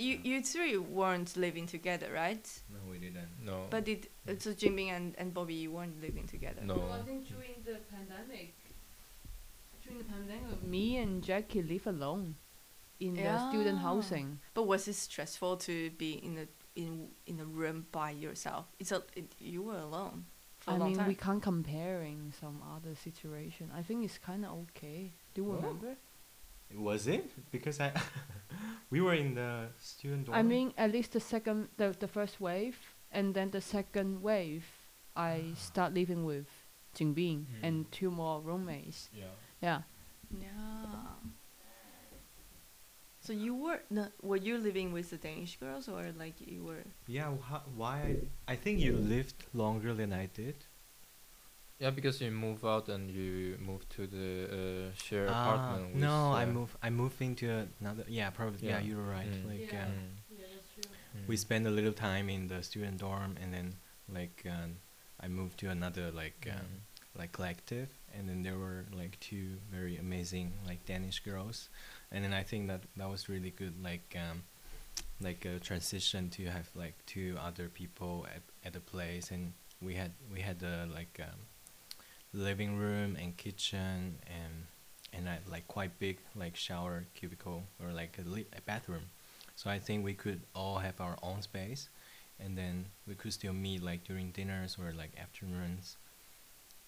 You you three weren't living together, right? No, we didn't. No. But did uh, so Jinbing and, and Bobby you weren't living together? No. Well, I think during the pandemic, during the pandemic, me and Jackie live alone in the student housing. But was it stressful to be in a in in a room by yourself? It's a it, you were alone for a I long mean, time. we can't comparing some other situation. I think it's kind of okay. Do you Oh. remember? Was it? Because I, we were in the student dorm. I mean, at least the second, the, the first wave, and then the second wave, I ah. start living with Jingbing hmm. and two more roommates. Yeah. Yeah. yeah. So you were not, were you living with the Danish girls or like you were? yeah. Wh- why? I think you lived longer than I did. Yeah, because you move out and you move to the uh, share Ah, apartment. with, no, I uh, move. I moved into another. Yeah, probably. Yeah, Yeah. you're right. Mm. Like, Yeah. um, Yeah, that's true. we mm. spent a little time in the student dorm, and then like um, I moved to another like um, Mm. like collective, and then there were like two very amazing like Danish girls, and then I think that that was really good, like um, like a transition to have like two other people at at a place, and we had we had a like um, living room and kitchen and and a, like quite big like shower cubicle or like a, li- a bathroom, so I think we could all have our own space, and then we could still meet like during dinners or like afternoons.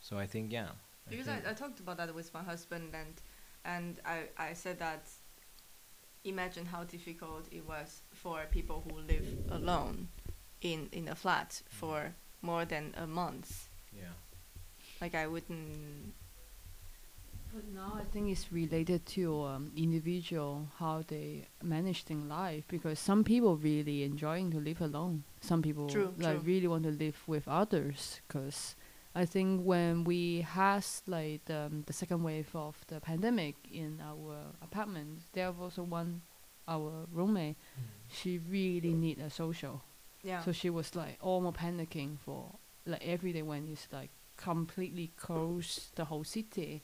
So I think yeah. Because think- I, I talked about that with my husband and and I, I said that imagine how difficult it was for people who live alone in in a flat mm. for more than a month. yeah. Like I wouldn't But now I think it's related to um, individual how they manage their life because some people really enjoying to live alone. Some people True, like true. really want to live with others because I think when we has like um, the second wave of the pandemic in our apartment, there was also one our roommate. She really need a social. yeah. So she was like almost panicking for like every day when it's like completely close the whole city.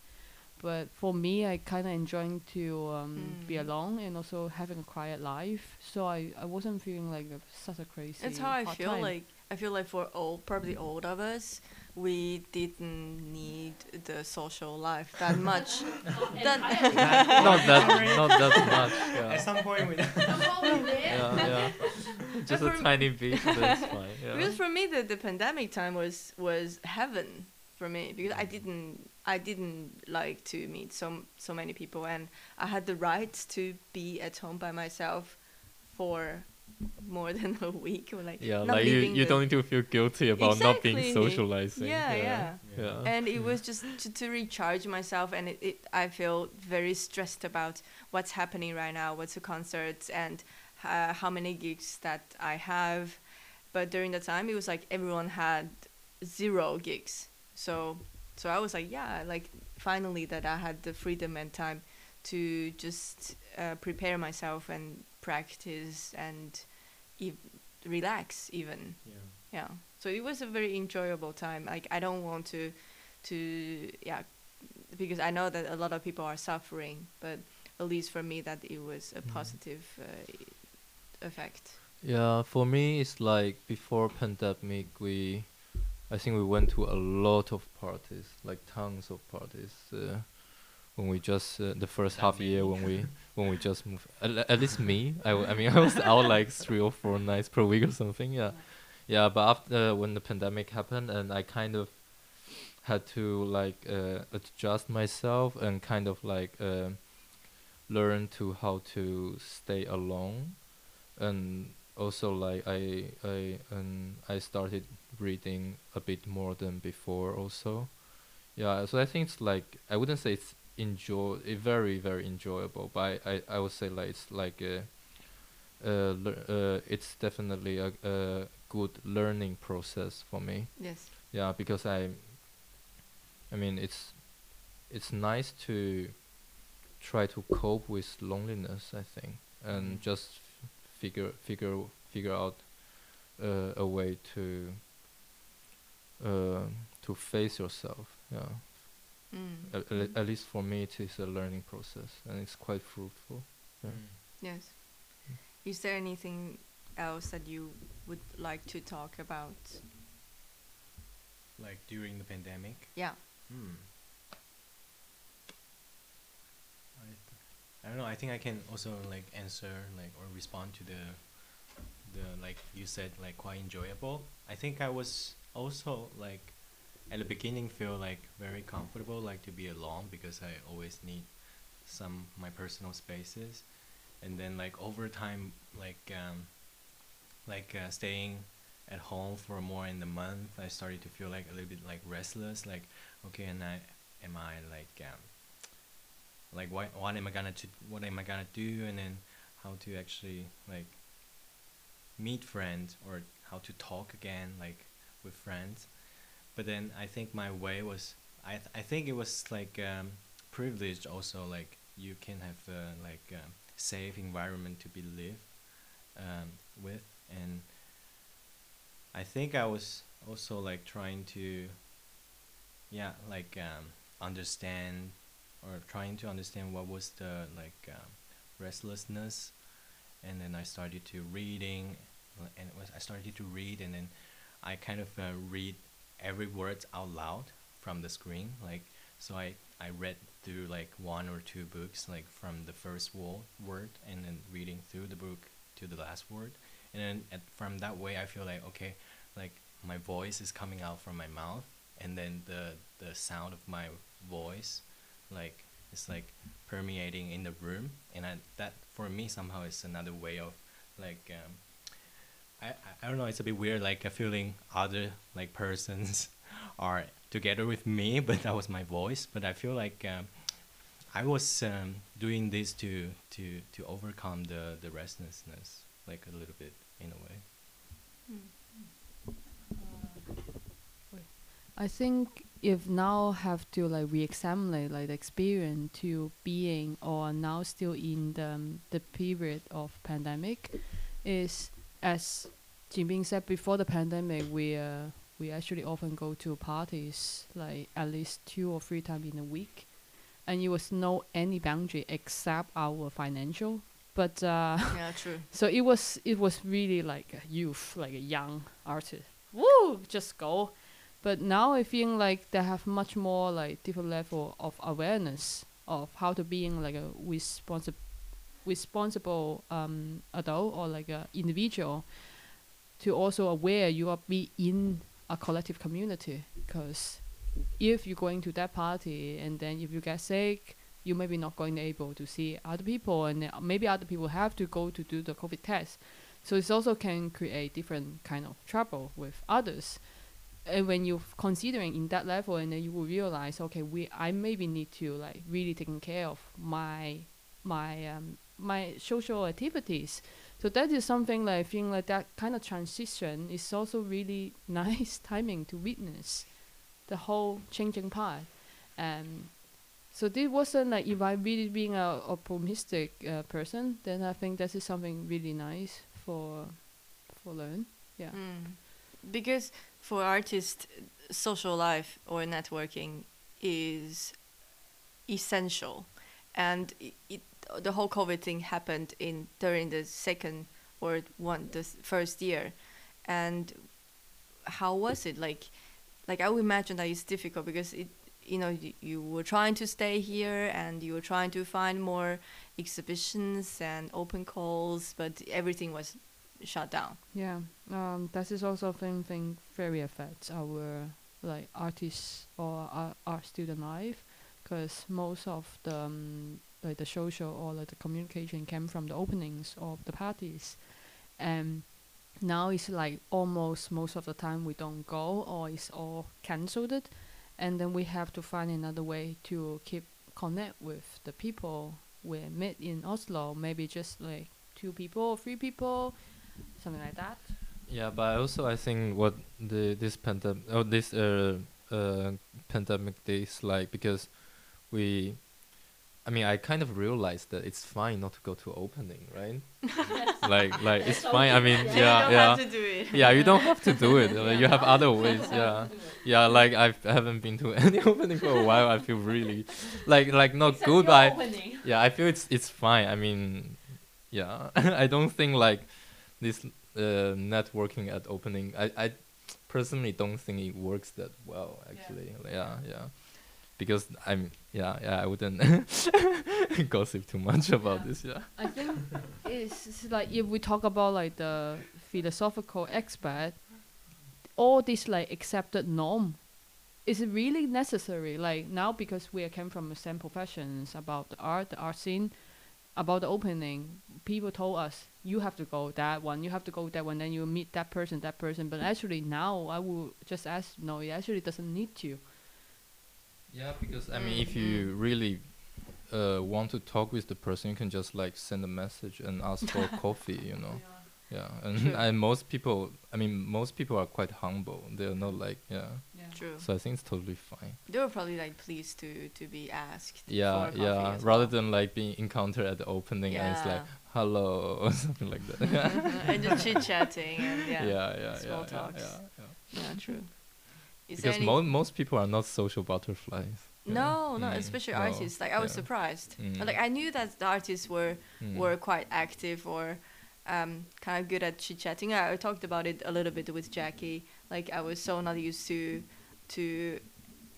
But for me, I kind of enjoying to um, be Mm. alone and also having a quiet life. So I, I wasn't feeling like a, such a crazy. That's how I feel time. like I feel like for all probably all of us we didn't need the social life that much. that not that, not that much. At some point we. yeah, yeah. Just a tiny bit. That's fine. Yeah. Because for me, the, the pandemic time was was heaven for me because I didn't I didn't like to meet so so many people and I had the right to be at home by myself for more than a week or like yeah, not like you, you don't need to feel guilty about not being Exactly. socializing. Yeah, yeah. yeah. and it was just to, to recharge myself and it, it i feel very stressed about what's happening right now what's the concerts and uh, how many gigs that i have but during the time it was like everyone had zero gigs so so i was like yeah like finally that i had the freedom and time to just uh, prepare myself and practice and ev- relax even Yeah. yeah so it was a very enjoyable time like i don't want to to yeah because i know that a lot of people are suffering but at least for me that it was a Mhm. positive uh, effect Yeah, for me it's like before pandemic we I think we went to a lot of parties, like tons of parties. Uh, when we just uh, the first half me. year when we when we just moved at, at least me I, w- I mean I was out like three or four nights per week or something yeah yeah but after when the pandemic happened and I kind of had to like uh, adjust myself and kind of like uh, learn to how to stay alone and also like I I um I started reading a bit more than before also. Yeah, so I think it's like I wouldn't say it's enjoy it very very enjoyable, but I, I, I would say like it's like a uh, uh it's definitely a, a good learning process for me. yes Yeah, because I I mean it's it's nice to try to cope with loneliness, I think, and just f- figure figure figure out uh, a way to uh, to face yourself. Yeah, mm. at, at, at least for me, it is a learning process, and it's quite fruitful. Yeah. yes Is there anything else that you would like to talk about? Like during the pandemic. Yeah. Hmm. I, th- I don't know. I think I can also like answer like or respond to the the like you said like quite enjoyable. I think I was also like at the beginning feel like very comfortable like to be alone because I always need some my personal spaces, and then like over time like um like uh, staying at home for more in the month i started to feel like a little bit like restless like okay and i am i like um like what what am i gonna to what am i gonna do? And then how to actually like meet friends or how to talk again like with friends but then i think my way was i th- i think it was like um privileged also like you can have a like safe environment to be live um, with. And I think I was also like trying to yeah like um, understand or trying to understand what was the like um, restlessness. And then I started to reading uh, and it was I started to read and then I kind of uh, read every word out loud from the screen like so I I read through like one or two books like from the first wo- word and then reading through the book to the last word. And then at, from that way i feel like okay like my voice is coming out from my mouth and then the the sound of my voice like it's like permeating in the room. And I, that for me somehow is another way of like um, I, I- don't know it's a bit weird like a feeling other like persons are together with me but that was my voice. But i feel like um, i was um, doing this to to to overcome the the restlessness like a little bit in a way. I think if now have to like re-examine like the experience to being or now still in the um, the period of pandemic, is as Jinping said before the pandemic, we uh, we actually often go to parties like at least two or three times in a week, and it was no any boundary except our financial. But uh, Yeah, true. so it was it was really like a youth, like a young artist. Woo, just go. But now I feel like they have much more like different level of awareness of how to being like a responsible responsible um adult or like a individual to also aware you are be in a collective community because if you're going to that party and then if you get sick you maybe not going able to see other people and maybe other people have to go to do the covid test. So it also can create different kind of trouble with others. And when you're considering in that level and then you will realize okay we i maybe need to like really taking care of my my um my social activities so that is something like i think like that kind of transition is also really nice timing to witness the whole changing part um so this wasn't like if I'm really being a optimistic uh, person, then I think this is something really nice for for learn. Yeah. Mm. Because for artists, social life or networking is essential, and it, it the whole COVID thing happened in during the second or one the first year, and how was it like? Like I would imagine that it's difficult because it you know you, were trying to stay here and you were trying to find more exhibitions and open calls, but everything was shut down. Yeah. Um, that is also something very affects our like artists or our, our student life, because most of the um, like the social or like the communication came from the openings of the parties, and now it's like almost most of the time we don't go or it's all cancelled, and then we have to find another way to keep connect with the people we met in Oslo. Maybe just like two people or three people, something like that. Yeah, but also I think what the this pandemic oh this uh uh pandemic is like because we I mean I kind of realized that it's fine not to go to opening, right? like like it's fine. I mean You yeah don't yeah. have to do it. Yeah, you don't have to do it. like, you have other ways. Yeah, yeah. Like I've, I haven't been to any opening for a while. I feel really, like like not good. But I, yeah, I feel it's it's fine. I mean, yeah, I don't think like this uh, networking at opening. I I personally don't think it works that well. Actually, yeah, yeah, because I'm yeah yeah I wouldn't gossip too much about Yeah. this. Yeah. I think it's, it's like if we talk about like the philosophical expert, all this like accepted norm, is it really necessary? Like now because we came from the same professions about the art, the art scene, about the opening, people told us you have to go that one, you have to go that one, then you meet that person, that person. But actually now I will just ask, no, it actually doesn't need to. Yeah, because I mean, if you really uh, want to talk with the person, you can just like send a message and ask for coffee. You know. Yeah, and, True. and most people, I mean, most people are quite humble. They're not like, yeah. True. So I think it's totally fine. They were probably like pleased to to be asked. Yeah, for yeah. as Rather well. than like being encountered at the opening and it's like hello or something like that. and just chit chatting and yeah. yeah, yeah, small yeah, talks. yeah, yeah. Yeah, true. Is Because any- mo- most people are not social butterflies. no, no, Mm, especially no, artists. Like I was yeah. surprised. Mm. Like I knew that the artists were Mm. were quite active or um, kind of good at chit chatting. I, I talked about it a little bit with Jackie. Like I was so not used to to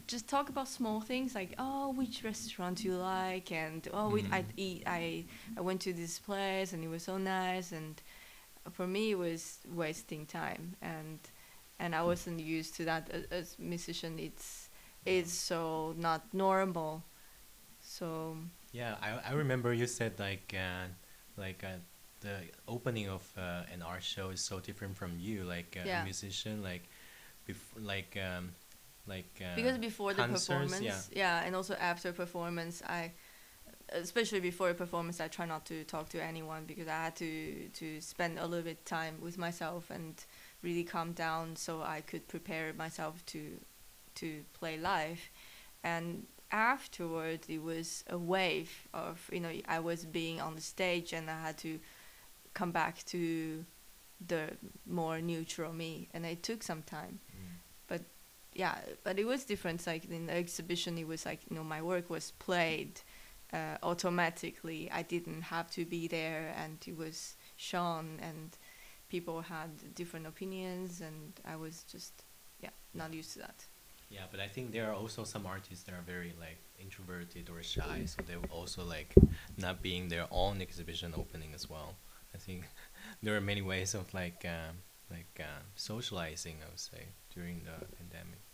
just talk about small things like oh which restaurant do you like and oh we, I Mm. eat I I went to this place and it was so nice and for me it was wasting time and and I wasn't used to that as, as musician it's it's so not normal so Yeah, I, I remember you said like uh, like uh, the opening of uh, an art show is so different from you, like uh, Yeah. a musician, like bef- like um, like uh, because before the concerts, performance yeah. yeah, and also after performance i especially before a performance i try not to talk to anyone because i had to to spend a little bit time with myself and really calm down so i could prepare myself to to play live. And afterwards it was a wave of you know i was being on the stage and i had to come back to the more neutral me and it took some time. Mm. yeah but it was different like in the exhibition it was like you know my work was played uh, automatically. I didn't have to be there and it was shown and people had different opinions and i was just yeah not used to that Yeah, but I think there are also some artists that are very like introverted or shy, so they will also like not being their own exhibition opening as well. I think there are many ways of like um, like uh, socializing. I would say during the pandemic.